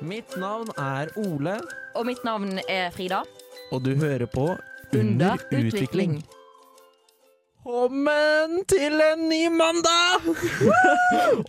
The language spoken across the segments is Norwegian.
Mitt navn er Ole, Og mitt navn er Frida. og du hører på Under utvikling. Velkommen til en ny mandag!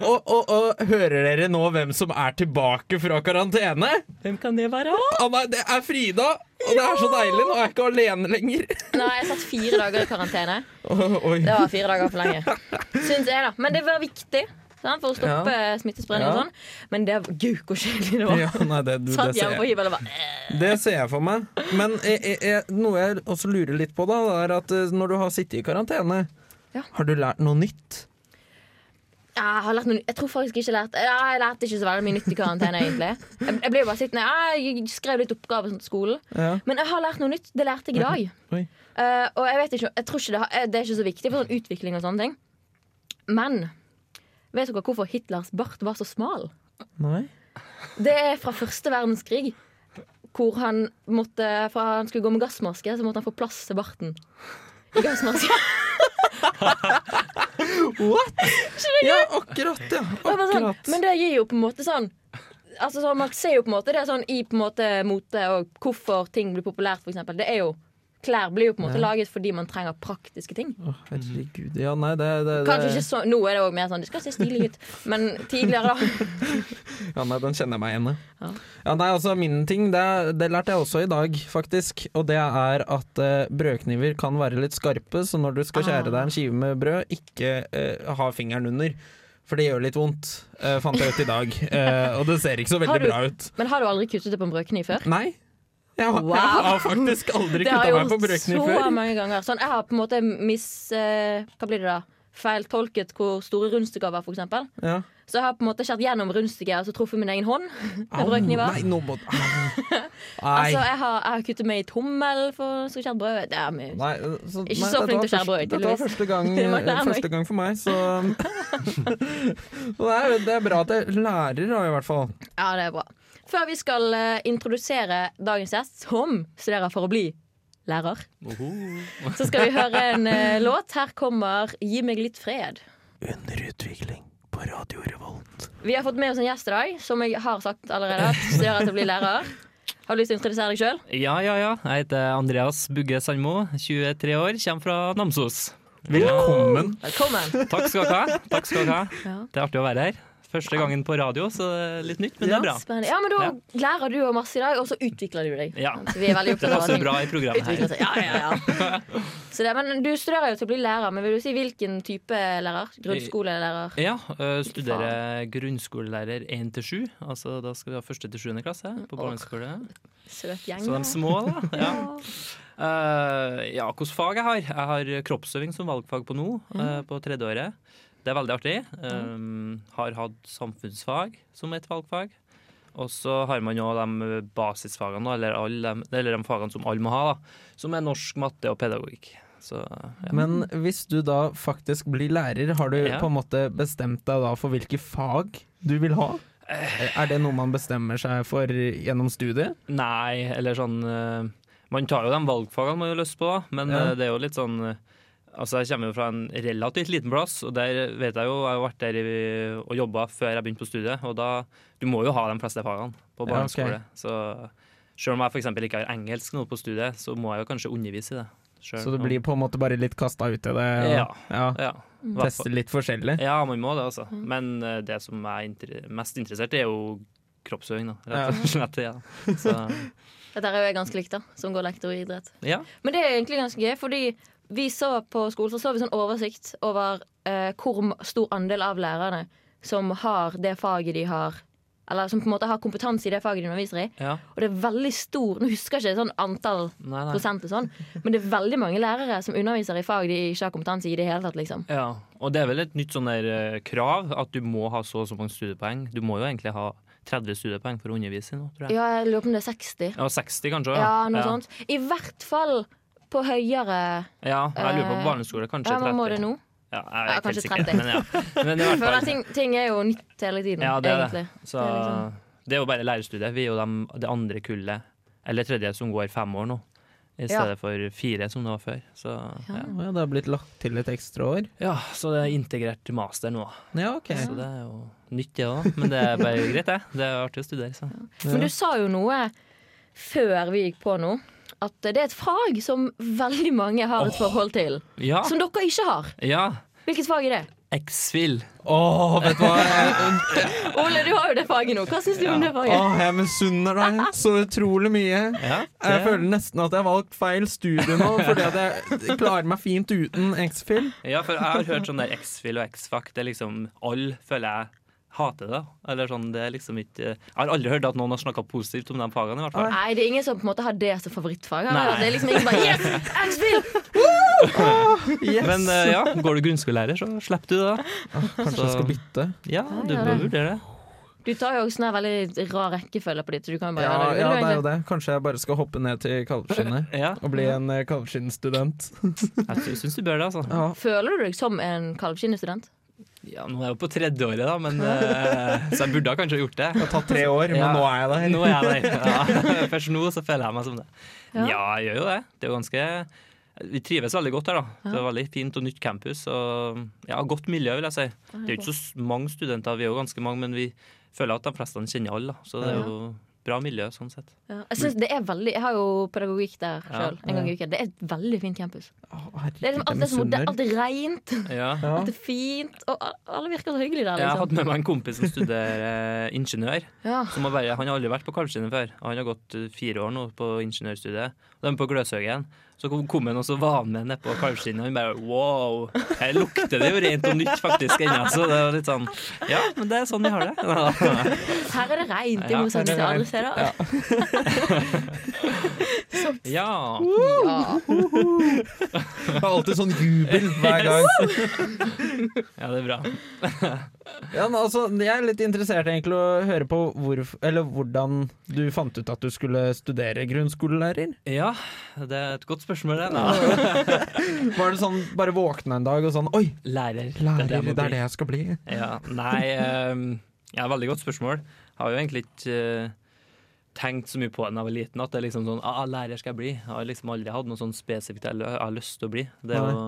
og, og, og hører dere nå hvem som er tilbake fra karantene? Hvem kan det være? Nei, det er Frida! Og det er så deilig, nå er jeg ikke alene lenger. Nei, jeg satt fire dager i karantene. Oh, Det var fire dager for lenge. Syns jeg, da. Men det var viktig sant, for å stoppe smittespredning og sånn. Men det var gud hvor kjedelig det var. Ja, nei, det, du, Satt hjemme på jeg. hybel og bare eh. det ser jeg for meg. Men jeg, jeg, jeg, noe jeg også lurer litt på, da, er at eh, når du har sittet i karantene, Ja. har du lært noe nytt? Jeg har lært noe Jeg tror faktisk ikke jeg lærte ja, Jeg lærte ikke så veldig mye nytt i karantene, egentlig. Jeg, jeg ble bare sittende Jeg skrev litt oppgaver sånn til skolen. Ja. Men jeg har lært noe nytt. Det lærte jeg i dag. Oi. Eh, og jeg vet ikke Jeg tror ikke det, har, det er ikke så viktig for sånn utvikling og sånne ting. Men vet dere hvorfor Hitlers bart var så smal? Nei? Det er fra første verdenskrig. Hvor han måtte For han skulle gå med gassmaske, så måtte han få plass til barten. I gassmaske. What? Ja, akkurat, ja. Sånn, Akkurat. men det gir jo på en måte sånn Altså så Man ser jo på en måte det sånn i på en måte mote og hvorfor ting blir populært, f.eks. Det er jo Klær blir jo på en måte Ja. laget fordi man trenger praktiske ting. Oh, herregud. Ja, nei, det, det, Kanskje ikke så, Nå er det også mer sånn det skal se stilig ut, men tidligere, da. Ja, nei, den kjenner jeg meg igjen i. Ja. Ja, nei, altså, min ting, det, det lærte jeg også i dag, faktisk. Og det er at eh, brødkniver kan være litt skarpe, så når du skal skjære Ah. deg en skive med brød, ikke eh, ha fingeren under. For det gjør litt vondt, eh, fant jeg ut i dag. Eh, og det ser ikke så veldig du- bra ut. Men har du aldri kuttet det på en brødkniv før? Nei. Jeg har, Wow. jeg har faktisk aldri Det har kutta jeg meg på gjort brødkniv så før. mange ganger. Sånn, jeg har på en måte mis... Eh, hva blir det da? Feiltolket hvor store rundstykker var, eksempel. Ja. Så jeg har på en måte skjært gjennom rundstykket og så truffet min egen hånd med brødkniver. Nei, nå må Altså, jeg har, jeg har kuttet meg i tommel for å skjære brød. Det er mye. Nei, så, Ikke nei, så flink til å skjære brød, Dette var første gang, Det jeg første gang for meg, så Så det, er, det er bra at jeg lærer, da, i hvert fall. Ja, det er bra. Før vi skal eh, introdusere dagens gjest, som studerer for å bli lærer, så skal vi høre en eh, låt. Her kommer 'Gi meg litt fred'. Under utvikling på Radio Revolt. Vi har fått med oss en gjest i dag, som jeg har sagt allerede. At studerer til å bli lærer. Har du lyst til å introdusere deg sjøl? Ja, ja, ja. Jeg heter Andreas Bugge Sandmo, 23 år, kommer fra Namsos. Velkommen. Velkommen. Takk skal dere ha. Takk skal dere ha. Ja. Det er artig å være her. Første gangen på radio, så litt nytt, men det er bra. Spennende. Ja, men Da lærer du jo masse i dag, og så utvikler du deg. Ja. Vi er veldig Det passer bra i programmet her. Ja, ja, ja. Så det, men Du studerer jo til å bli lærer, men vil du si hvilken type lærer? Grunnskolelærer? Ja, studerer grunnskolelærer 1 til 7. Altså, da skal vi ha første til 7. klasse på barneskole. Søt gjeng. Så de små, da. Ja. Uh, ja, hvordan fag jeg har? Jeg har kroppsøving som valgfag på nå, uh, på tredjeåret. Det er veldig artig. Um, har hatt samfunnsfag som et valgfag. Og så har man jo de basisfagene, eller, alle eller de fagene som alle må ha, da, som er norsk, matte og pedagogikk. Så, ja. Men hvis du da faktisk blir lærer, har du Ja. på en måte bestemt deg da for hvilke fag du vil ha? Er det noe man bestemmer seg for gjennom studiet? Nei, eller sånn eh, Man tar jo de valgfagene man har lyst på, men Ja. eh, det er jo litt sånn eh, Altså, Jeg kommer jo fra en relativt liten plass, og der vet jeg jo Jeg har vært der i, og jobba før jeg begynte på studiet, og da Du må jo ha de fleste fagene på Ja, okay. Så selv om jeg f.eks. ikke har engelsk nå på studiet, så må jeg jo kanskje undervise i det. selv Så du blir på en måte bare litt kasta ut i det? Og, Ja. ja. ja, i Teste litt forskjellig? ja, man må det, altså. Men eh, det som jeg er inter mest interessert i, er jo kroppsøving, da. Rett og slett. Ja. Så Dette er jo jeg ganske likt, da, som går lektor i idrett. ja. Men det er egentlig ganske gøy, fordi vi så på skolen så så vi sånn oversikt over eh, hvor stor andel av lærerne som har det faget de har Eller som på en måte har kompetanse i det faget de underviser i. ja. Og det er veldig stor Nå husker jeg ikke sånn antall Nei, nei. prosent og sånn, men det er veldig mange lærere som underviser i fag de ikke har kompetanse i i det hele tatt, liksom. Ja, og det er vel et nytt sånn der eh, krav at du må ha så og så mange studiepoeng. Du må jo egentlig ha 30 studiepoeng for å undervise i tror jeg. Ja, jeg lurer på om det er 60. Ja, 60 kanskje. Ja, noe sånt. I hvert fall på høyere Ja, jeg lurer på Eh, barneskole, kanskje Ja, hva må det nå? Ja, jeg er ikke helt kanskje sikker, 30. men ja. Men i Jeg hvert føler at ting, ting er jo nytt hele tiden, Ja, det er det. Så Det er liksom- det er jo bare lærerstudiet. Vi er jo de, det andre kullet, eller tredje, som går fem år nå. i Ja. stedet for fire som det var før. Så ja. Ja, det har blitt lagt til et ekstra år? ja, så det er integrert master nå. Ja, ok. Så det er jo nytt, det òg. Men det er bare greit, det. Det er artig å studere. Så. Men du sa jo noe før vi gikk på nå. At det er et fag som veldig mange har et forhold til. Ja. Som dere ikke har. ja. Hvilket fag er det? X-Fill. Åh, vet du hva? Ole, du har jo det faget nå. Hva syns du om det faget? åh, jeg misunner deg så utrolig mye. Ja, Jeg føler nesten at jeg har valgt feil studie nå, fordi at jeg klarer meg fint uten X-Fill. Ja, for jeg har hørt sånn der X-Fill og X-Fac. Det er liksom Alle føler jeg hater det. Eller sånn, det er liksom ikke Jeg har aldri hørt at noen har snakka positivt om de fagene, i hvert fall. Nei, det er ingen som på en måte har det som favorittfag. Nei. Det er liksom ingen bare Yes! X-Fill! Yes! Men uh, ja, går du grunnskolelærer, så slipper du det. da. Kanskje jeg skal bytte? Ja, du ja, bør det. vurdere det. Du tar jo også en veldig rar rekkefølge på ditt, du kan bare Ja, gjøre det. ja, det er jo det. Kanskje jeg bare skal hoppe ned til kalvskinnet Ja, og bli en eh, kalvskinnstudent. jeg syns du bør det, altså. Ja. Føler du deg som en kalvskinnestudent? Ja, nå er jeg jo på tredje året, da, men eh, Så jeg burde ha kanskje gjort det. Det har tatt tre år, men Ja. nå er jeg der. Nå er jeg der. Ja. Først nå så føler jeg meg som det. Ja. Ja, jeg gjør jo det. Det er jo ganske Vi trives veldig godt her, da. Det er veldig fint og nytt campus. Og ja, godt miljø, vil jeg si. Det er jo ikke så mange studenter, vi er jo ganske mange, men vi føler at de fleste kjenner alle. Da. Så det er jo bra miljø sånn sett. Ja. Jeg, synes det er veldig, jeg har jo pedagogikk der Ja. en gang i uken. Det er et veldig fint campus. Å, Det er liksom, alt, det er alt er rent, Ja. Alt er fint, og alle virker så hyggelige der. Jeg har hatt Liksom. med meg en kompis som studerer eh, ingeniør. Ja. Som har vært, han har aldri vært på Kalvskinnet før. Han har gått eh, fire år nå på ingeniørstudiet. Og de er på Gløshaugen. Så kom han, og så var han med nede på Kalvskinnet, og han bare wow! Her lukter det jo rent og nytt faktisk ennå. Så det var litt sånn Ja, men det er sånn vi har det. Her er det reint, i er det steder. Ja. Ja. Det er alltid sånn jubel hver gang. ja, det er bra. Ja, men altså, jeg er litt interessert egentlig å høre på hvor, eller hvordan du fant ut at du skulle studere grunnskolelærer. Ja, det er et godt spørsmål, det. Var det sånn bare våkne en dag og sånn Oi, Lærer. lærer, det, er det er det jeg skal bli. Ja, nei um, Ja, veldig godt spørsmål. Har jo egentlig ikke uh, tenkt så mye på det da jeg var liten, at det er liksom sånn ah, lærer skal jeg bli. Jeg har liksom aldri hatt noe sånn spesifikt jeg har lyst til å bli. Det er jo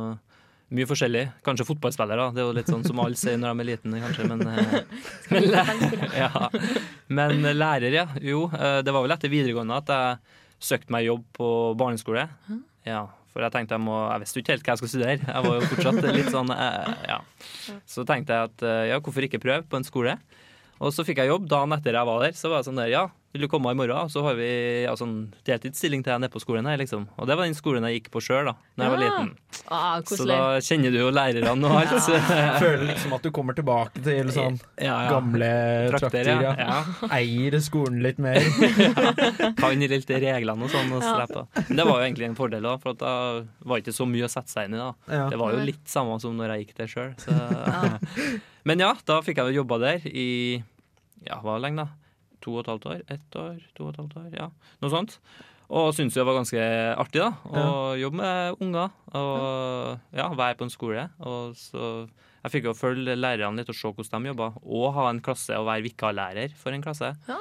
mye forskjellig. Kanskje fotballspillere. Det er jo litt sånn som alle sier når de er liten, kanskje, men eh, men, ja. men lærer, ja. Jo, eh, det var vel etter videregående at jeg søkte meg jobb på barneskole. Ja, for jeg tenkte jeg må Jeg visste jo ikke helt hva jeg skulle studere. Jeg var jo fortsatt litt sånn eh, Ja. Så tenkte jeg at ja, hvorfor ikke prøve på en skole? Og så fikk jeg jobb dagen etter jeg var der. Så var jeg sånn der, ja, vil du komme i morgen? Så har vi ja, sånn deltidsstilling til deg nede på skolen her, liksom. Og det var den skolen jeg gikk på sjøl da når jeg var liten. Ah, Så da kjenner du jo lærerne og alt. så- Føler liksom at du kommer tilbake til sånn Ja, ja. gamle Trakter, trakter. ja. Ja. ja. Eier skolen litt mer. Kan litt reglene og sånn. Og Ja. Men det var jo egentlig en fordel, da, for at da var ikke så mye å sette seg inn i. da Ja. Det var jo litt samme som når jeg gikk der sjøl. Men ja, da fikk jeg jo jobba der i ja, hva lenge da? To og et halvt år? Ett år? To og et halvt år? Ja, noe sånt. Og syntes det var ganske artig da å jobbe med unger og ja, være på en skole. Og så Jeg fikk jo følge lærerne litt og se hvordan de jobba, og ha en klasse og være vikarlærer for en klasse Ja.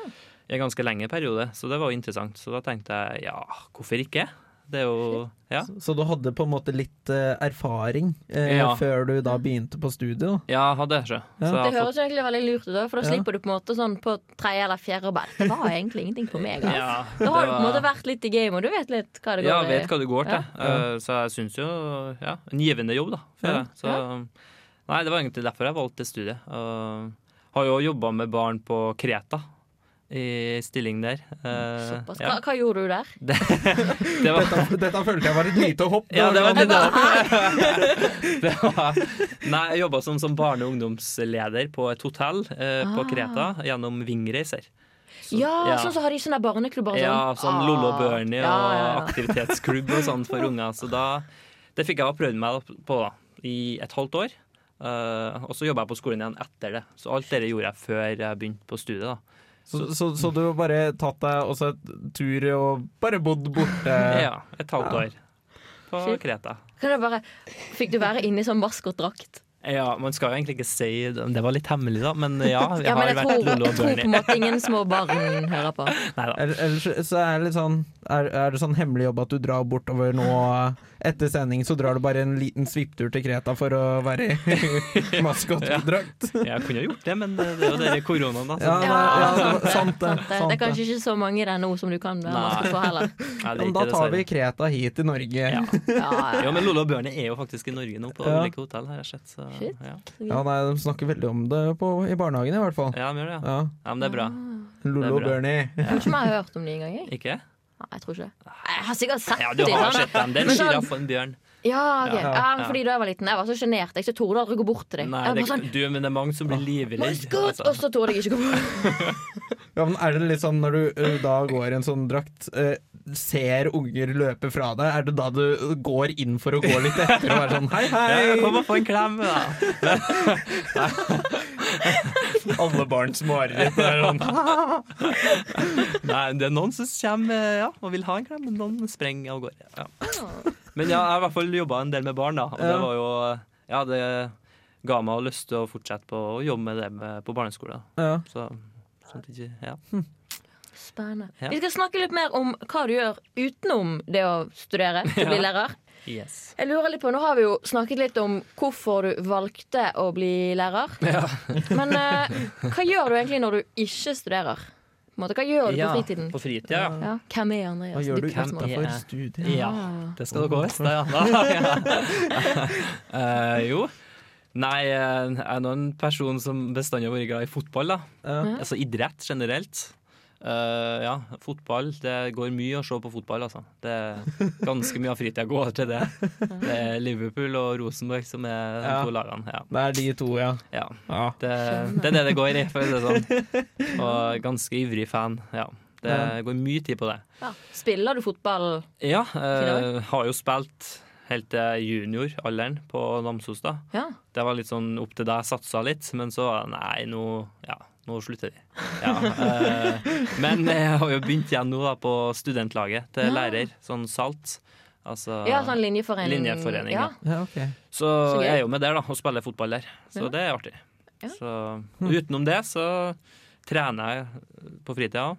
i en ganske lenge periode. Så det var jo interessant. Så da tenkte jeg ja, hvorfor ikke? Det er jo Ja. Så du hadde på en måte litt uh, erfaring eh, Ja. før du da begynte på studiet? da? Ja, hadde jeg ikke. Ja. Så jeg Det høres jo egentlig veldig lurt ut, for da Ja. slipper du på en måte sånn på tredje eller fjerde og bare Det var egentlig ingenting på meg. Altså. ja, Da har var... du på en måte vært litt i game, og du vet litt hva det går Ja, vet hva det går til. Ja. Eh, så jeg syns jo Ja, en givende jobb, da. For Ja. det. Så Nei, det var egentlig derfor jeg valgte studiet. Uh, har jo jobba med barn på Kreta. I stilling der. Uh, Såpass. ja. Hva, hva gjorde du der? Det, det var Dette, dette følte jeg var et lite hopp. Ja, det var det, det var, Nei, jeg jobba som, som barne- og ungdomsleder på et hotell uh, på Ah. Kreta gjennom Vingreiser. Så- Ja, ja. sånn så har de sånne barneklubber sånn. Ja, sånn Lollo og Bernie og Ja, ja, ja. aktivitetsklubb og sånn for unger. Så da Det fikk jeg prøvd meg på da, i et halvt år. Uh, og så jobba jeg på skolen igjen etter det. Så alt det gjorde jeg før jeg begynte på studiet. da Så, så, så du har bare tatt deg også et tur og bare bodd borte? Ja, Et halvt Ja. år på Kreta. Kan jeg bare, fikk du være inne i sånn maskotdrakt? Ja, Man skal jo egentlig ikke si det, det var litt hemmelig, da, men ja. Jeg Ja, men jeg vært tror, jeg tror på en måte ingen små barn hører på. Ellers så er det litt sånn er, er det sånn hemmelig jobb at du drar bortover nå etter sending, så drar du bare en liten svipptur til Kreta for å være i maskotdrakt? Jeg kunne jo gjort det, men det er jo denne koronaen, da. så- Ja, Ja, ja, det sant det. sant det. Det er kanskje ikke så mange der nå som du kan være maske på heller. Nei, det Ja, er men da tar vi Kreta hit til Norge. Ja. Ja, ja. Men Lollo og Bjørne er jo faktisk i Norge nå, på Ja. ulike hotell, har jeg sett. Så, Shit. ja. Ja, nei, De snakker veldig om det på, i barnehagen, i hvert fall. ja, de gjør det, ja. Ja. ja. Men det er bra. Lollo er og. Bernie. Jeg tror ikke vi har hørt om det engang. Ikke? Nei, jeg tror ikke det. Jeg har sikkert sett Ja, du har sant? sett dem. Det er en sjiraff og en bjørn. Ja, okay. Ja. ja, fordi da jeg var liten, jeg var så sjenert. Jeg torde aldri gå bort til dem. Nei, det, sånn, du, men det er mange som blir livredde. Maskot! altså. Og så torde jeg ikke gå bort. Ja, men er det litt sånn når du da går i en sånn drakt, eh, ser unger løpe fra deg, er det da du går inn for å gå litt etter og være sånn hei, Ja, kom og få en klem, da. Alle barns mareritt. det er sånn. Nei, det er noen som kommer ja, og vil ha en klem, men noen sprenger av gårde. Ja. Men ja, jeg har i hvert fall jobba en del med barn, da. Og det var jo Ja, det ga meg lyst til å fortsette på å jobbe med det med, på barneskolen. Ja. Så sånn at ikke Ja. Spennende. Ja. Vi skal snakke litt mer om hva du gjør utenom det å studere til å bli lærer. Yes. Jeg lurer litt på, Nå har vi jo snakket litt om hvorfor du valgte å bli lærer. Ja. Men uh, hva gjør du egentlig når du ikke studerer? Måte, hva gjør du ja, på fritiden? På fritida, ja. Ja, hvem er Andreas? Hva gjør du utenfor studiet? Ja, ja, det skal dere visst, ja. ja. Eh, jo. Nei, eh, jeg er nå en person som bestandig har vært glad i fotball, da. Ja. Altså idrett generelt. Eh, ja, fotball. Det går mye å se på fotball, altså. Det er ganske mye av fritida går til det. Det er Liverpool og Rosenborg som er de Ja. to lagene. Ja. Det er de to, ja. ja. ja. Det, det er det det går i, for å si det sånn. Og ganske ivrig fan. Ja. Det Ja. går mye tid på det. Ja. Spiller du fotball? Ja, eh, har jo spilt helt til junioralderen på Namsos, da. Ja. Det var litt sånn opp til deg, satsa litt, men så nei, nå, ja, nå slutter vi. Ja, eh, men jeg har jo begynt igjen nå da på studentlaget til Ja. lærer, sånn SALT. Altså, ja, sånn linjeforening. Linjeforening, ja. ja. ja ok. Så Så jeg er jo med der da, og spiller fotball der. Så Ja. det er artig. Ja. Så utenom det så trener jeg på fritida.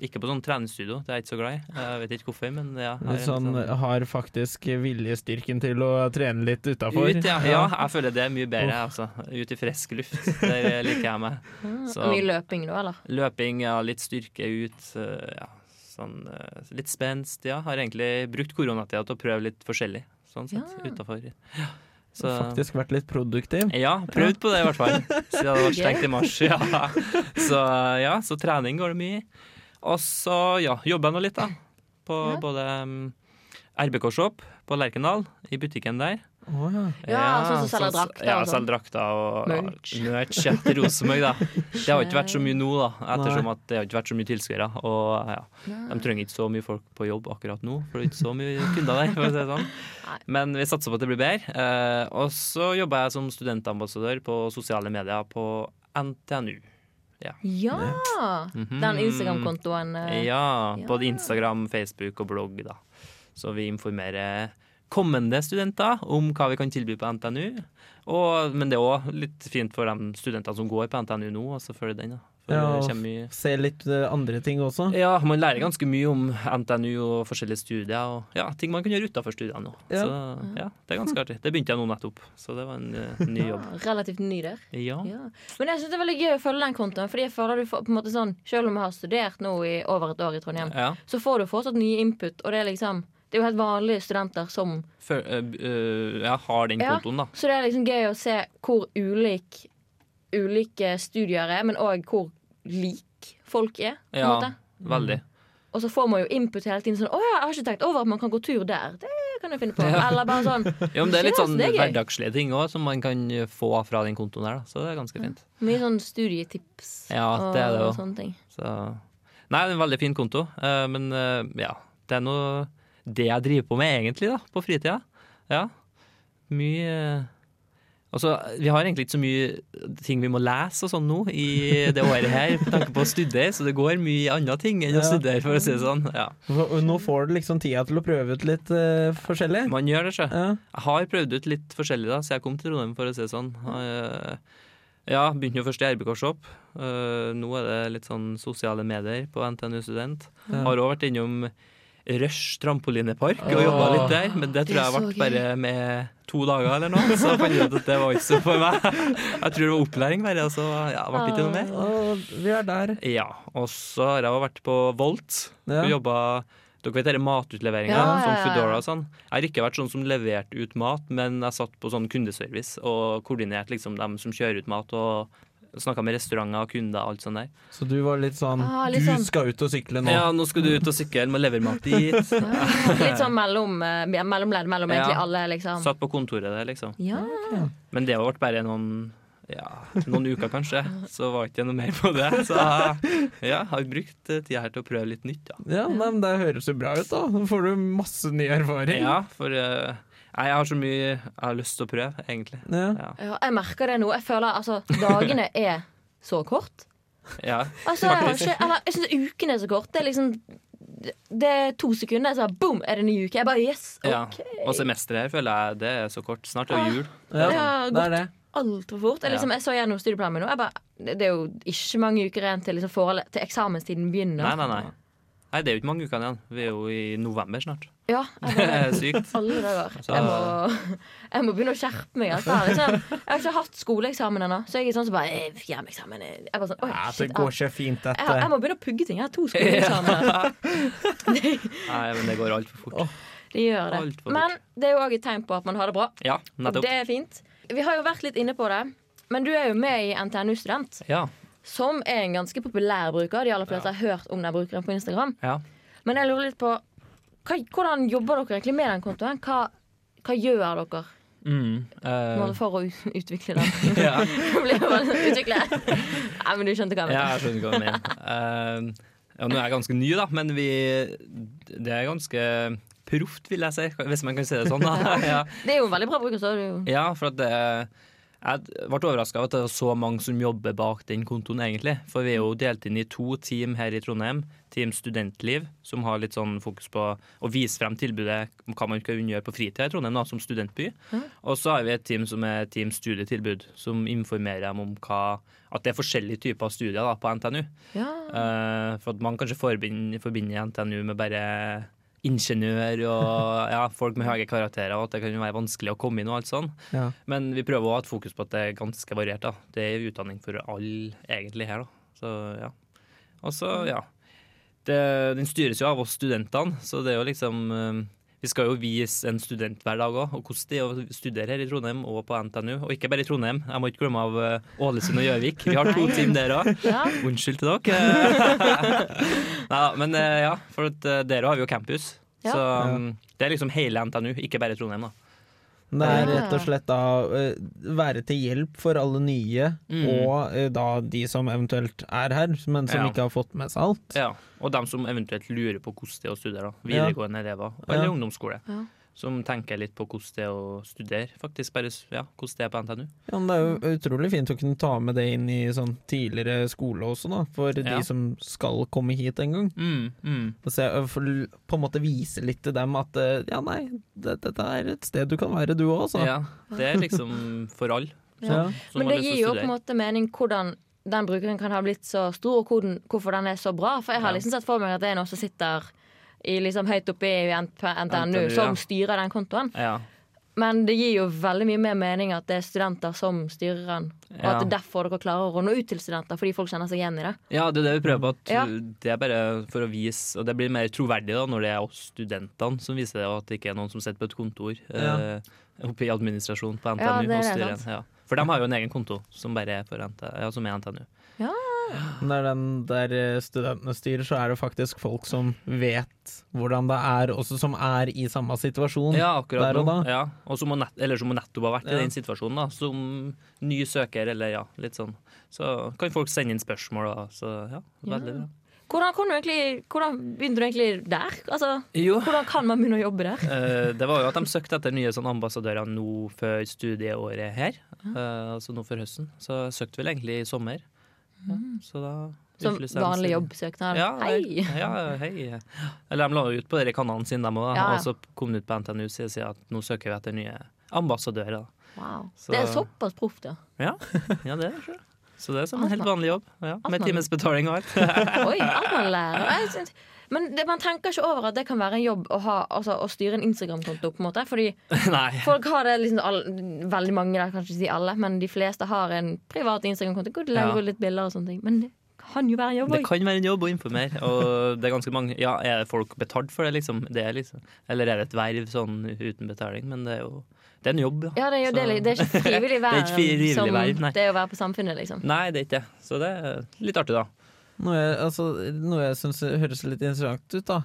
Ikke på sånn treningsstudio, det er jeg ikke så glad i. Jeg vet ikke hvorfor, men ja. har Litt sånn, sånn- har faktisk viljestyrken til å trene litt utafor. Ut, ja. ja, jeg føler det er mye bedre. Altså. Ut i frisk luft. Der liker jeg meg. Ah, Så- Mye løping da, eller? Løping, ja, litt styrke ut. eh, Ja, sånn, eh, litt spenst. Ja, har egentlig brukt koronatida til å prøve litt forskjellig. Sånn sett, Ja. utafor. Ja. Så Faktisk vært litt produktiv. ja, prøvd på det i hvert fall. Siden det var stengt i mars. Ja. Så ja, så trening går det mye i. Og så ja, jobber jeg nå litt, da. På Ja. både um, RBK Shop på Lerkendal, i butikken der. Oh, ja. Ja, sånn som selger drakter Ja, sånn. selger drakter og ja, Merch. ja, til Rosenborg, da. Det har ikke vært så mye nå, da, ettersom at det har ikke vært så mye tilskuere. Og ja, de trenger ikke så mye folk på jobb akkurat nå, for det er ikke så mye kunder der. for å si det sånn. Men vi satser på at det blir bedre. Eh, og så jobber jeg som studentambassadør på sosiale medier på NTNU. Ja! Mhm. Den Instagram-kontoen. eh, Ja, Ja. både Instagram, Facebook og blogg, da. Så vi informerer kommende studenter om hva vi kan tilby på NTNU. Og, men det er òg litt fint for de studentene som går på NTNU nå, og så følger den. da. Ja, og Se litt eh, andre ting også. ja, man lærer ganske mye om NTNU og forskjellige studier, og ja, ting man kan gjøre utafor studiene òg. Ja. Så ja, det er ganske artig. Det begynte jeg nå nettopp, så det var en uh, ny jobb. Ja, relativt ny der. Ja. Ja. Men jeg synes det er veldig gøy å følge den kontoen. Fordi jeg føler du får på en måte sånn Selv om jeg har studert nå i over et år i Trondheim, ja. så får du fortsatt nye input. Og det er liksom Det er jo helt vanlige studenter som For, eh, eh, jeg har den Ja. kontoen, da. Så det er liksom gøy å se hvor ulik ulike studier er, men òg hvor lik folk er. På en Ja, måte. veldig. Og så får man jo input hele tiden. Sånn 'Å ja, jeg har ikke tenkt over at man kan gå tur der.' Det kan jeg finne på. Ja. Eller bare sånn jo, men det er litt sånn er hverdagslige ting òg som man kan få fra den kontoen her, da. Så det er ganske fint. Mye sånn studietips Ja, det er det og sånne ting. Så Nei, det er en veldig fin konto, eh, men eh, ja. Det er nå det jeg driver på med egentlig, da, på fritida. Ja. Mye Altså, vi har egentlig ikke så mye ting vi må lese og sånn nå i det året her, med tanke på å studere, så det går mye andre ting enn å studere, for å si det sånn. Ja. Nå får du liksom tida til å prøve ut litt uh, forskjellig. Man gjør det, sjø. Ja. Jeg har prøvd ut litt forskjellig da, så jeg kom til Trondheim, for å si det sånn. Eh, Ja, begynte jo først i RBK Shop. Eh, Nå er det litt sånn sosiale medier på NTNU Student. Ja. Har òg vært innom Rush trampolinepark og jobba litt der, men det tror Det jeg ble bare med to dager eller noe. Så fant jeg ut at det var ikke så for meg. Jeg tror det var opplæring bare, og så ja, ble det ikke noe mer. Og vi er der. Ja, og så har jeg vært på Volt Ja. og jobba dere vet denne matutleveringa, Ja, ja, som ja, ja. Foodora og sånn. Jeg har ikke vært sånn som leverte ut mat, men jeg satt på sånn kundeservice og koordinerte liksom dem som kjører ut mat, og snakka med restauranter og kunder og alt sånt der. Så du var litt sånn Ah, litt Du sånn- skal ut og sykle nå. Ja, nå skal du ut og sykle, må levermat dit. Litt sånn mellom, eh, mellomledd mellom Ja. egentlig alle, liksom. Satt på kontoret der, liksom. Ja. Men det ble bare noen ja, noen uker kanskje, så var ikke noe mer på det. Så ja, har brukt eh, tida her til å prøve litt nytt, da. Ja, men Det høres jo bra ut, da. Nå får du masse ny erfaring. Ja, for eh, nei, jeg har så mye jeg har lyst til å prøve, egentlig. Ja. Ja. ja, jeg merker det nå. Jeg føler altså dagene er så kort. ja. Altså, jeg, har ikke, eller, jeg syns ukene er så kort. Det er liksom det- er to sekunder, så boom, er det ny uke. Jeg bare yes, Ja. OK. Og semesteret her føler jeg det er så kort. Snart er det jul. Ja, Det har det er det. Altfor fort. Jeg, liksom, jeg så gjennom studieplanen min nå. Jeg bare, det det er jo ikke mange uker igjen til, liksom, til eksamenstiden begynner. Nei, nei, nei. Nei, Det er jo ikke mange ukene igjen. Vi er jo i november snart. Ja, Det er sykt. alle dager. Jeg må, jeg må begynne å skjerpe meg. Altså. Jeg, har ikke, jeg har ikke hatt skoleeksamen ennå, så jeg er sånn som bare Hjemmeeksamen eh. Jeg bare sånn, Ja, det går jeg, ikke fint, dette. jeg må begynne å pugge ting. Jeg har to skoleeksamener. Nei, men det går altfor fort. Det gjør det. Men det er jo òg et tegn på at man har det bra. Ja, Og nettopp. det er fint. Vi har jo vært litt inne på det, men du er jo med i NTNU Student, Ja. Som er en ganske populær bruker. De aller fleste har hørt om den brukeren på Instagram. ja. Men jeg lurer litt på hva, hvordan jobber dere egentlig med den kontoen? Hva, hva gjør dere Mm, uh, for å utvikle den? ja. Utvikle Nei, men du skjønte hva jeg ja, jeg skjønner hva du mener. Uh, ja, nå er jeg ganske ny, da, men vi Det er ganske proft, vil jeg si, hvis man kan si det sånn. da ja. Det er jo en veldig bra bruker, er Ja, for at det jeg ble overraska over at det er så mange som jobber bak den kontoen, egentlig. For vi er jo delt inn i to team her i Trondheim. Team Studentliv, som har litt sånn fokus på å vise frem tilbudet om hva man kan gjøre på fritida i Trondheim da, som studentby. Og så har vi et team som er Team Studietilbud, som informerer dem om hva, at det er forskjellige typer studier da, på NTNU. Ja. Uh, for at man kanskje forbinder, forbinder NTNU med bare ingeniør og ja, folk med høye karakterer, og at det kan være vanskelig å komme inn og alt sånn. Ja. Men vi prøver å ha et fokus på at det er ganske variert. da. Det er utdanning for alle egentlig her, da. Så ja. Og så, ja. Det, den styres jo av oss studentene, så det er jo liksom eh, Vi skal jo vise en studenthverdag hver òg, og hvordan det er å studere her i Trondheim og på NTNU. Og ikke bare i Trondheim, jeg må ikke glemme av eh, Ålesund og Gjøvik. Vi har to team der òg. ja. Unnskyld til dere. Nei da, men eh, ja, for at, eh, dere har vi jo campus. Ja. Så um, det er liksom hele NTNU, ikke bare Trondheim, da. Det er rett og slett da eh, være til hjelp for alle nye, Mm. og eh, da de som eventuelt er her, men som Ja. ikke har fått med seg alt. Ja, Og dem som eventuelt lurer på hvordan det er å studere. da. Ja. Videregående elever eller Ja. ungdomsskole. Som tenker litt på hvordan det er å studere. Faktisk bare ja, hvordan det er på NTNU. Ja, men det er jo utrolig fint å kunne ta med det inn i sånn tidligere skole også, da, for Ja. de som skal komme hit en gang. Mm, mm. Og se, for, på en måte vise litt til dem at eh, ja, nei, det- dette er et sted du kan være, du òg, altså. Ja, det er liksom for alle. Ja. Men det gir jo på en måte mening hvordan den brukeren kan ha blitt så stor, og hvordan, hvorfor den er så bra. For jeg har Ja. liksom sett for meg at det er noen som sitter i, liksom, høyt oppe i på NTNU, NTNU, som ja. styrer den kontoen. Ja. Men det gir jo veldig mye mer mening at det er studenter som styrer den. Og Ja. at det er derfor dere klarer å nå ut til studenter, fordi folk kjenner seg igjen i det. ja, det er det vi prøver på. At Ja. Det er bare for å vise Og det blir mer troverdig da når det er oss studentene som viser det, og at det ikke er noen som sitter på et kontor Ja. eh, oppe i administrasjon på NTNU. Ja, det er og det, styrer. Ja. For de har jo en egen konto som bare er for NT, ja, som er NTNU. Når den der eh, studentene styrer, så er det faktisk folk som vet hvordan det er, også som er i samme situasjon. Ja, akkurat Der og nå. da. Ja. Og som nett, eller som nettopp har vært Ja. i den situasjonen, da, som ny søker, eller ja, litt sånn. Så kan folk sende inn spørsmål, da. Så ja, veldig bra. Hvordan, kom du egentlig, hvordan begynte du egentlig der? Altså, Jo. hvordan kan man begynne å jobbe der? Uh, det var jo at de søkte etter nye sånn ambassadører nå før studieåret her. Uh, altså nå før høsten. Så søkte vel egentlig i sommer. Ja, så da Som vanlig jobbsøknad? Ja, Hei! Ja, hei. Eller de la ut på de kanalene sine, dem òg. Og så kom det ut på NTNU og sier at nå søker vi etter nye ambassadører. Wow. Så- Det er såpass proft, ja. Ja, ja det er det. Så det er som en helt vanlig jobb. Ja, med timesbetaling og alt. Oi, alt man lærer. Jeg synes- Men det, man tenker ikke over at det kan være en jobb å, ha, altså, å styre en Instagram-konto. på en måte Fordi folk har det liksom all, Veldig mange, der, kanskje ikke si alle, men de fleste har en privat Instagram-konto. Hvor de legger Ja. litt bilder og sånne ting. Men det kan jo være en jobb Det kan være en jobb å informere, og det er ganske mange Ja, er folk betalt for det, liksom? Det er liksom Eller er det et verv sånn uten betaling? Men det er jo Det er en jobb, ja. Ja, det er jo det, det er ikke frivillig Det er verv ikke frivillig verv, nei. det er å være på Samfunnet, liksom. Nei, det er ikke det. Så det er litt artig, da. Noe jeg, altså, noe jeg syns høres litt interessant ut, da.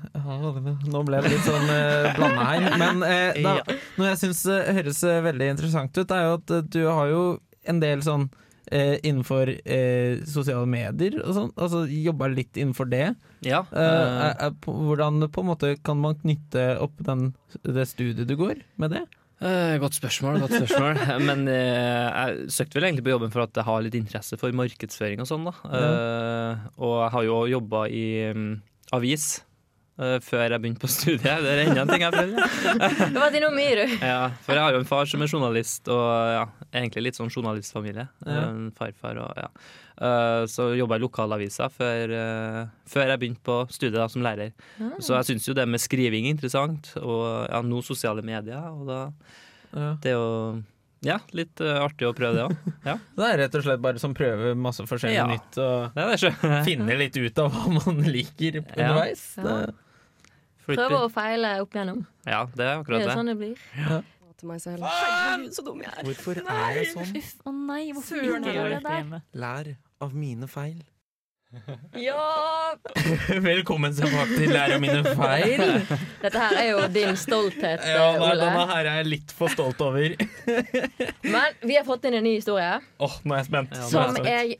Nå ble jeg litt sånn eh, blanda her. Men eh, da, noe jeg syns eh, høres eh, veldig interessant ut, er jo at eh, du har jo en del sånn eh, innenfor eh, sosiale medier og sånn. Altså jobba litt innenfor det. Ja. Er, er, på- hvordan på en måte kan man knytte opp den, det studiet du går, med det? Eh, godt spørsmål. godt spørsmål Men eh, jeg søkte vel egentlig på jobben for at jeg har litt interesse for markedsføring og sånn. da Eh, Og jeg har jo jobba i mm, avis før jeg begynte på studiet. Det er enda en ting jeg prøvde. det var mye, du. Ja, for jeg har jo en far som er journalist, og ja, egentlig litt sånn journalistfamilie. Ja. En farfar og ja. Eh, så jobba jeg i lokalavisa før, eh, før jeg begynte på studiet da, som lærer. Mm. Så jeg syns jo det med skriving er interessant, og ja, nå sosiale medier. Og da Ja. det er jo ja, litt eh, artig å prøve det òg. Ja, Det er rett og slett bare som prøver masse forskjellig Ja. nytt og er sjø. litt ut av hva man liker underveis. Ja. Prøver å feile opp igjennom. Ja, det er akkurat Det er sånn det blir. til meg selv. så dum jeg er. hvorfor er jeg sånn? Uff, å nei, hvorfor Søren, gjør du det der? Lær av mine feil. Ja! Velkommen tilbake til Lær av mine feil. Dette her er jo din stolthet, Ja, nei, denne her er jeg litt for stolt over. Men vi har fått inn en ny historie Åh, nå er jeg spent. Ja, er som jeg spent. jeg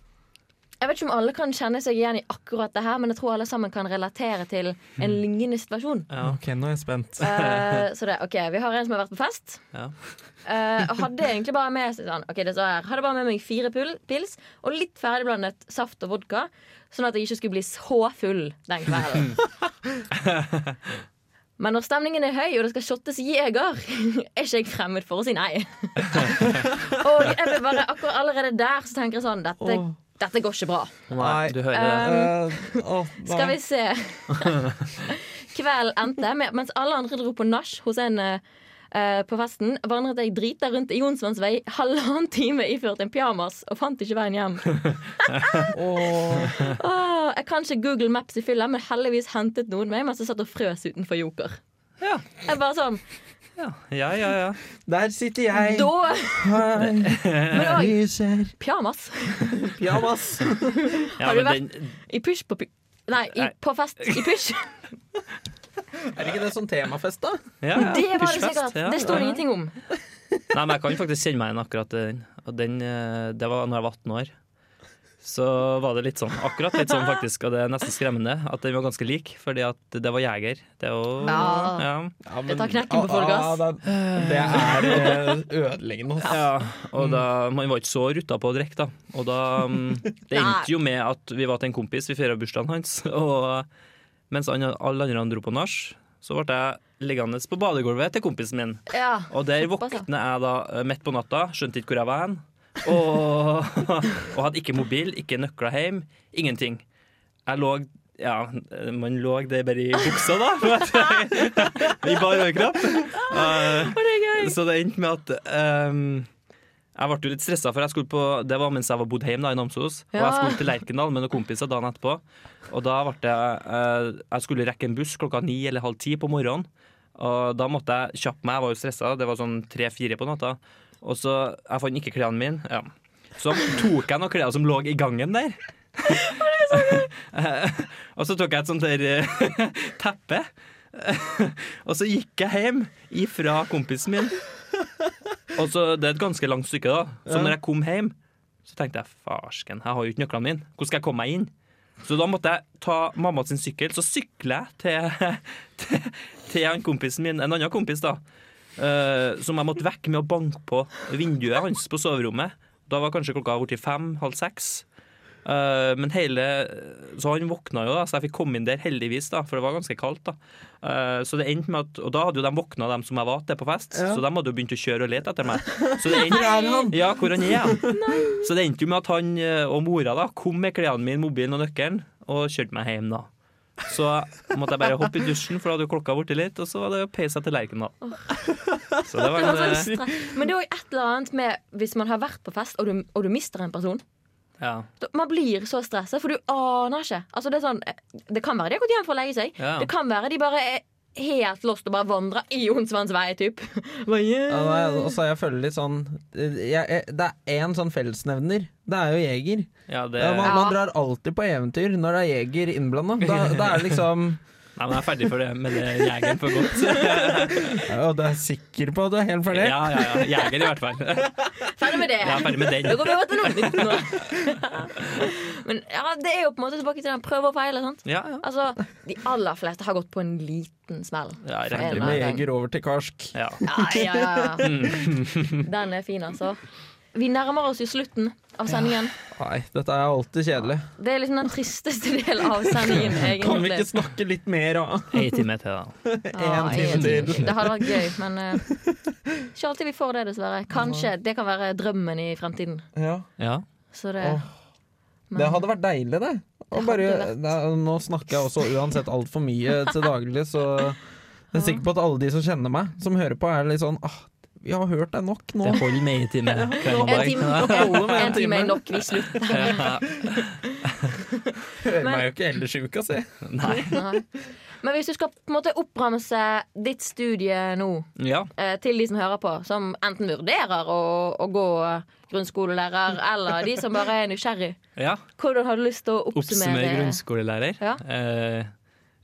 Jeg vet ikke om alle kan kjenne seg igjen i akkurat det her, men jeg tror alle sammen kan relatere til en lignende situasjon. Ja. Ok, nå er jeg spent. Uh, så det, ok, Vi har en som har vært på fest. Ja. Uh, hadde egentlig bare med sånn Ok, det står her Hadde bare med meg fire pils og litt ferdigblandet saft og vodka, sånn at jeg ikke skulle bli så full den kvelden. Men når stemningen er høy og det skal shottes Jeger, er ikke jeg fremmed for å si nei. og jeg vil bare, akkurat allerede der så tenker jeg sånn Dette. Dette går ikke bra. Nei. Du hører det. Eh. Skal vi se. Kvelden endte med mens alle andre dro på nach hos en eh, eh, på festen, vandret jeg drita rundt i Jonsmanns vei halvannen time iført en pyjamas og fant ikke veien hjem. oh. Oh, jeg kan ikke Google Maps i fylla, men heldigvis hentet noen meg mens jeg satt og frøs utenfor Joker. Ja. Jeg bare sånn Ja, ja, ja. ja. Der sitter jeg. Da Lyser. pyjamas Pyjamas. ja Har du vært den, i pysj på py... Nei, i, på fest i pysj. Er ikke det sånn temafest, da? ja, ja, Det var det sikkert. ja, Det står det ingenting om. Nei, men jeg kan faktisk kjenne meg igjen akkurat den. Den, eh, det var når jeg var 18 år. Så var det litt sånn, akkurat litt sånn faktisk, og det er nesten skremmende at den var ganske lik, fordi at det var jeger. Det er jo Ja. ja. Ja, Det tar knekken på folk, ass. Ja, det, det er eh, ødeleggende. ass. Ja, og da, Man var ikke så rutta på å drikke, da. Og da mm, Det endte jo med at vi var til en kompis, vi feira bursdagen hans. Og mens han- alle andre dro på nach, så ble jeg liggende på badegulvet til kompisen min. Ja. Og der Såpass, ja. våkner jeg da eh, midt på natta, skjønte ikke hvor jeg var hen. Og, og hadde ikke mobil, ikke nøkler hjem, ingenting. Jeg lå ja, man lå det bare i buksa, da. I bar overkropp. Uh, så det endte med at um, jeg ble litt stressa, for jeg skulle på, det var mens jeg var bodd hjemme da, i Namsos. Og jeg skulle til Lerkendal med noen kompiser dagen etterpå. Og da ble det uh, Jeg skulle rekke en buss klokka ni eller halv ti på morgenen. Og da måtte jeg kjappe meg, jeg var jo stressa, det var sånn tre-fire på natta. Og så Jeg fant ikke klærne mine. Ja. Så tok jeg noen klær som lå i gangen der. Og så tok jeg et sånt der eh, teppe. og så gikk jeg hjem ifra kompisen min. Og så, Det er et ganske langt stykke, da. Så når jeg kom hjem, så tenkte jeg farsken, jeg har jo ikke nøklene mine. Hvordan skal jeg komme meg inn? Så da måtte jeg ta mamma sin sykkel. Så sykler jeg til, til, til en kompisen min, en annen kompis, da. Eh, som jeg måtte vekke med å banke på vinduet hans på soverommet. Da var kanskje klokka blitt fem-halv seks. Uh, men hele Så han våkna jo, da, så jeg fikk komme inn der heldigvis, da, for det var ganske kaldt. da uh, Så det endte med at Og da hadde jo de våkna, dem som jeg var til på fest, Ja. så de hadde jo begynt å kjøre og lete etter meg. Så det endte, han? ja, hvor han er? Så det endte jo med at han og mora da kom med klærne mine, mobilen og nøkkelen og kjørte meg hjem. da Så måtte jeg bare hoppe i dusjen, for da hadde jo klokka blitt litt, og så var det å peise til Lerkendal. Så det var Det var sånn Men det er òg et eller annet med hvis man har vært på fest, og du, og du mister en person. ja. Man blir så stressa, for du aner ikke. Altså, det, sånn, det kan være de har gått hjem for å legge seg. Ja. Det kan være de bare er helt lost og bare vandra i Jonsvanns vei, typ. Hva gjør Ja, nei, og så jeg føler litt sånn jeg, jeg, Det er én sånn fellesnevner. Det er jo jeger. ja, det Ja, man, Ja. man drar alltid på eventyr når det er jeger innblanda. Da, da er det liksom Nei, men jeg er ferdig for det med det jegeren for godt. Ja, og du er sikker på at du er helt ferdig? Ja, ja, ja. Jeger i hvert fall. Ferdig med det. Er ferdig med Da den. går vi over til noe nytt nå. Men ja, det er jo på en måte tilbake til den prøve og feile. sant? Ja, ja. Altså, De aller fleste har gått på en liten smell. ja regner Med jeger over til karsk. Ja. Ja, ja, ja. Mm. Den er fin, altså. Vi nærmer oss jo slutten av sendingen. Nei, dette er alltid kjedelig. Det er liksom den tristeste delen av sendingen, egentlig. Kan vi ikke snakke litt mer, da? Én time til, da. Ja, En time til. Det hadde vært gøy, men uh, ikke alltid vi får det, dessverre. Kanskje det kan være drømmen i fremtiden. Ja. Ja. Så det, oh. men- Det hadde vært deilig, det. Og Det bare, det nå snakker jeg også uansett altfor mye til daglig, så jeg er sikker på at alle de som kjenner meg, som hører på, er litt sånn ah, vi har hørt deg nok nå. Det holder med i time En time, en time er nok, vi slutter. Hører meg jo ikke ellers i uka, si. Nei. Nei. Men hvis du skal på en måte oppramse ditt studie nå Ja. eh, til de som hører på, som enten vurderer å, å gå grunnskolelærer, eller de som bare er nysgjerrig, ja. hvordan har du lyst til å Oppsummere oppsummere? grunnskolelærer. Ja. Eh,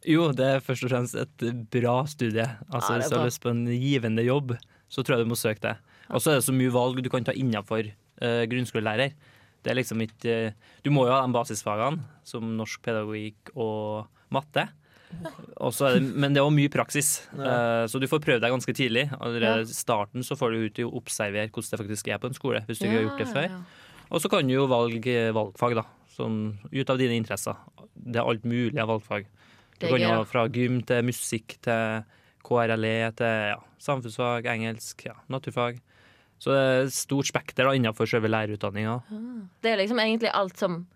jo, det er først og fremst et bra studie. Altså, Ja, det Hvis du har lyst på en givende jobb, så tror jeg du må søke det. Og så er det så mye valg du kan ta innenfor uh, grunnskolelærer. Det er liksom ikke uh, Du må jo ha de basisfagene, som norsk pedagogikk og matte. Og er det, men det er også mye praksis, Eh, så du får prøve deg ganske tidlig. Allerede i starten så får du ut til å observere hvordan det faktisk er på en skole, hvis du ikke har gjort det før. Ja, ja. Og så kan du jo valge valgfag, da. Sånn, ut av dine interesser. Det er alt mulig av valgfag. Du kan jo ha fra gym til musikk til KRLE til ja, samfunnsfag, engelsk, ja, naturfag. Så det er stort spekter da, innenfor selve lærerutdanninga. Det er liksom egentlig alt som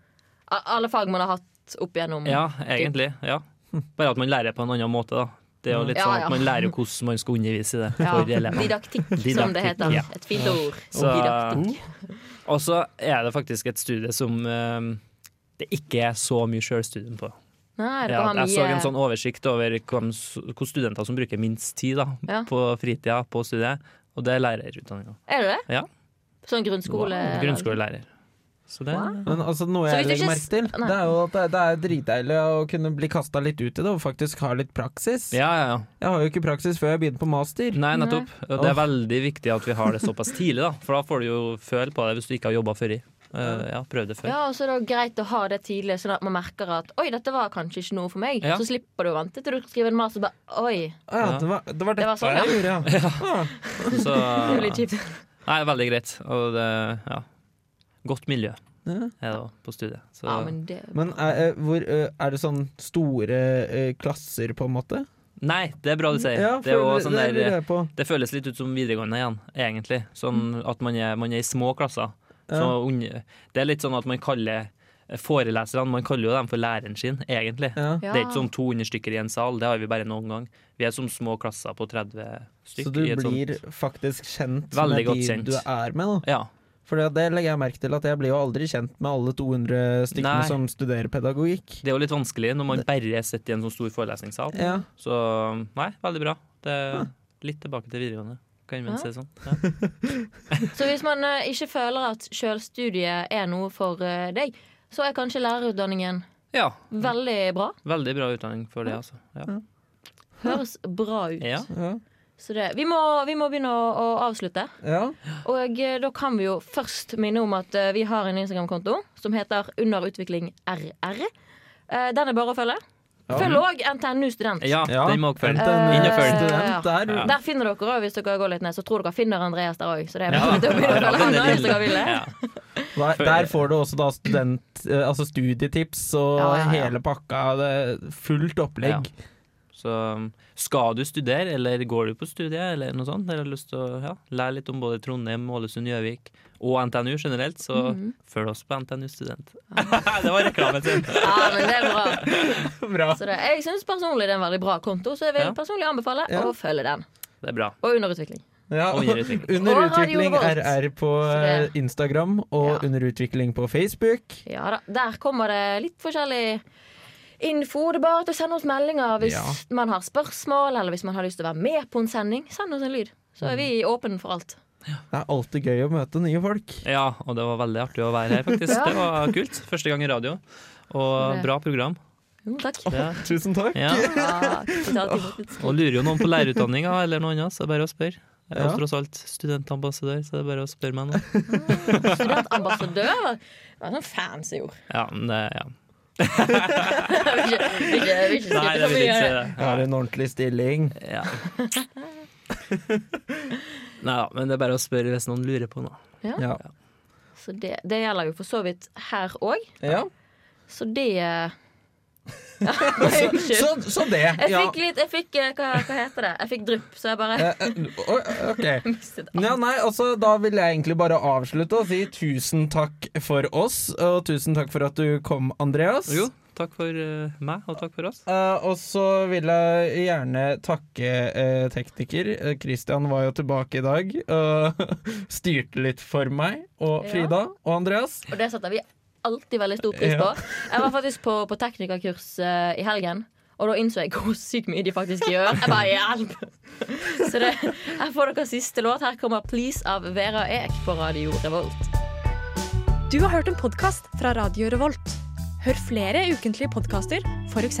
Alle fag man har hatt opp igjennom. Ja, egentlig. ja. Bare at man lærer på en annen måte, da. Det er jo litt Ja, sånn ja. at man lærer hvordan man skal undervise i det Ja, elevene. Didaktikk, som det heter. ja. Et fint ord. Så- Didaktikk. Og så er det faktisk et studie som eh, det ikke er så mye sjølstudium på. Nei, Ja, jeg så en sånn oversikt over hvor studenter som bruker minst tid da, Ja. på fritida på studiet, og det er lærerutdanninga. Er det det? Ja. Sånn grunnskole... Grunnskolelærer. Så det Wow. Men altså, noe jeg legger ikke merke til, nei. det er jo at det, det er dritdeilig å kunne bli kasta litt ut i det og faktisk ha litt praksis. Ja, ja, ja. Jeg har jo ikke praksis før jeg begynner på master. Nei, nettopp. Nei. det er veldig viktig at vi har det såpass tidlig, da. For da får du jo føle på det hvis du ikke har jobba før i. Eh, ja, prøv det før. Ja, og så er det greit å ha det tidlig, sånn at man merker at Oi, dette var kanskje ikke noe for meg. Ja. Så slipper du å vente til du skal skrive en master. Bare, Oi, Ah, ja, det, var, det var Det var sånn, jeg gjorde, ja. ja. Så det litt kjipt. Nei, veldig greit. Og det ja. Godt miljø Ja. er det også på studiet. Så Ja, men det Men er, eh, hvor, eh, er det sånn store klasser, på en måte? Nei, det er bra du sier. Ja, det, er sånn der, det føles litt ut som videregående igjen, egentlig. Sånn at man er, man er i små klasser. Så Ja. unge- det er litt sånn at man kaller foreleserne Man kaller jo dem for læreren sin, egentlig. Ja. Det er ikke sånn 200 stykker i en sal, det har vi bare noen gang. Vi er som små klasser på 30 stykker. Så du blir faktisk kjent med de kjent. du er med? Da. Ja. For det legger jeg merke til at jeg blir jo aldri kjent med alle 200 stykkene Nei. som studerer pedagogikk. Det er jo litt vanskelig når man bare sitter i en sånn stor forelesningssal. Ja. Så nei, veldig bra. Det er litt tilbake til videregående. Kan man Ja. si sånn. Ja. Så hvis man uh, ikke føler at sjølstudiet er noe for uh, deg, så er kanskje lærerutdanningen ja. veldig bra. Veldig bra utdanning for det, altså. Ja. Høres bra ut. ja. Ja. Så det, vi, må, vi må begynne å, å avslutte. ja. Og eh, da kan vi jo først minne om at vi har en Instagram-konto som heter Underutvikling RR. Eh, den er bare å følge. Ja. Følg òg NTNU Student. ja Ja. den må følge. Student der. Ja. Der finner dere òg, hvis dere går litt ned. Så tror dere finner Andreas der òg. Så det er Ja, bare å begynne å ja, følge han hvis dere vil det. Der, der får du også da student, eh, altså studietips og Ja, ja, ja. hele pakka. Det fullt opplegg. Så um, skal du studere, eller går du på studiet, eller noe sånt, eller har lyst til å ja, lære litt om både Trondheim, Ålesund, Gjøvik og NTNU generelt, så Mhm. følg oss på NTNU Student. det var reklamen sin. Ja, men det er bra. Bra. Så det, jeg syns personlig det er en veldig bra konto, så jeg vil Ja. personlig anbefale Ja. å følge den. Det er bra. Og underutvikling. Ja, underutvikling. under utvikling. under Og Radio utvikling Revolt. RR på eh, Instagram og Ja. under på Facebook. Ja da, Der kommer det litt forskjellig info. Det er bare til å sende oss meldinger hvis Ja. man har spørsmål, eller hvis man har lyst til å være med på en sending. Send oss en lyd. Så er vi åpne for alt. Det er alltid gøy å møte nye folk. Ja, og det var veldig artig å være her, faktisk. Ja. Det var kult. Første gang i radio. Og bra program. Jo, takk. Ja. Tusen takk. Ja. Ja, Og lurer jo noen på lærerutdanninga eller noe annet, så er det bare å spørre. Jeg er Ja. tross alt studentambassadør, så det er bare å spørre meg nå. Studentambassadør. Det var sånn fancy ord. Ja, men det, ja. Jeg vil ikke, vil ikke, vil ikke Nei, det vil mye ikke. Jeg har en ordentlig stilling. Ja. Nei da, men det er bare å spørre hvis noen lurer på noe. Ja. Så det, det gjelder jo for så vidt her òg. ja. Så det ja, Så, så det. Jeg Ja. fikk litt jeg fikk, eh, hva, hva heter det? Jeg fikk drypp, så jeg bare Eh, eh, OK. Ja, nei, altså, da vil jeg egentlig bare avslutte og si tusen takk for oss, og tusen takk for at du kom, Andreas. Jo, takk for uh, meg, og takk for oss. Uh, og så vil jeg gjerne takke uh, tekniker. Christian var jo tilbake i dag og styrte litt for meg og Ja. Frida og Andreas. Og det setter vi alltid veldig stor pris på. Jeg var faktisk på, på teknikerkurs uh, i helgen. Og da innså jeg hvor sykt mye de faktisk gjør. Jeg bare hjelp! Så det, her får dere siste låt. Her kommer 'Please' av Vera Ek på Radio Revolt. Du har hørt en podkast fra Radio Revolt. Hør flere ukentlige podkaster, f.eks.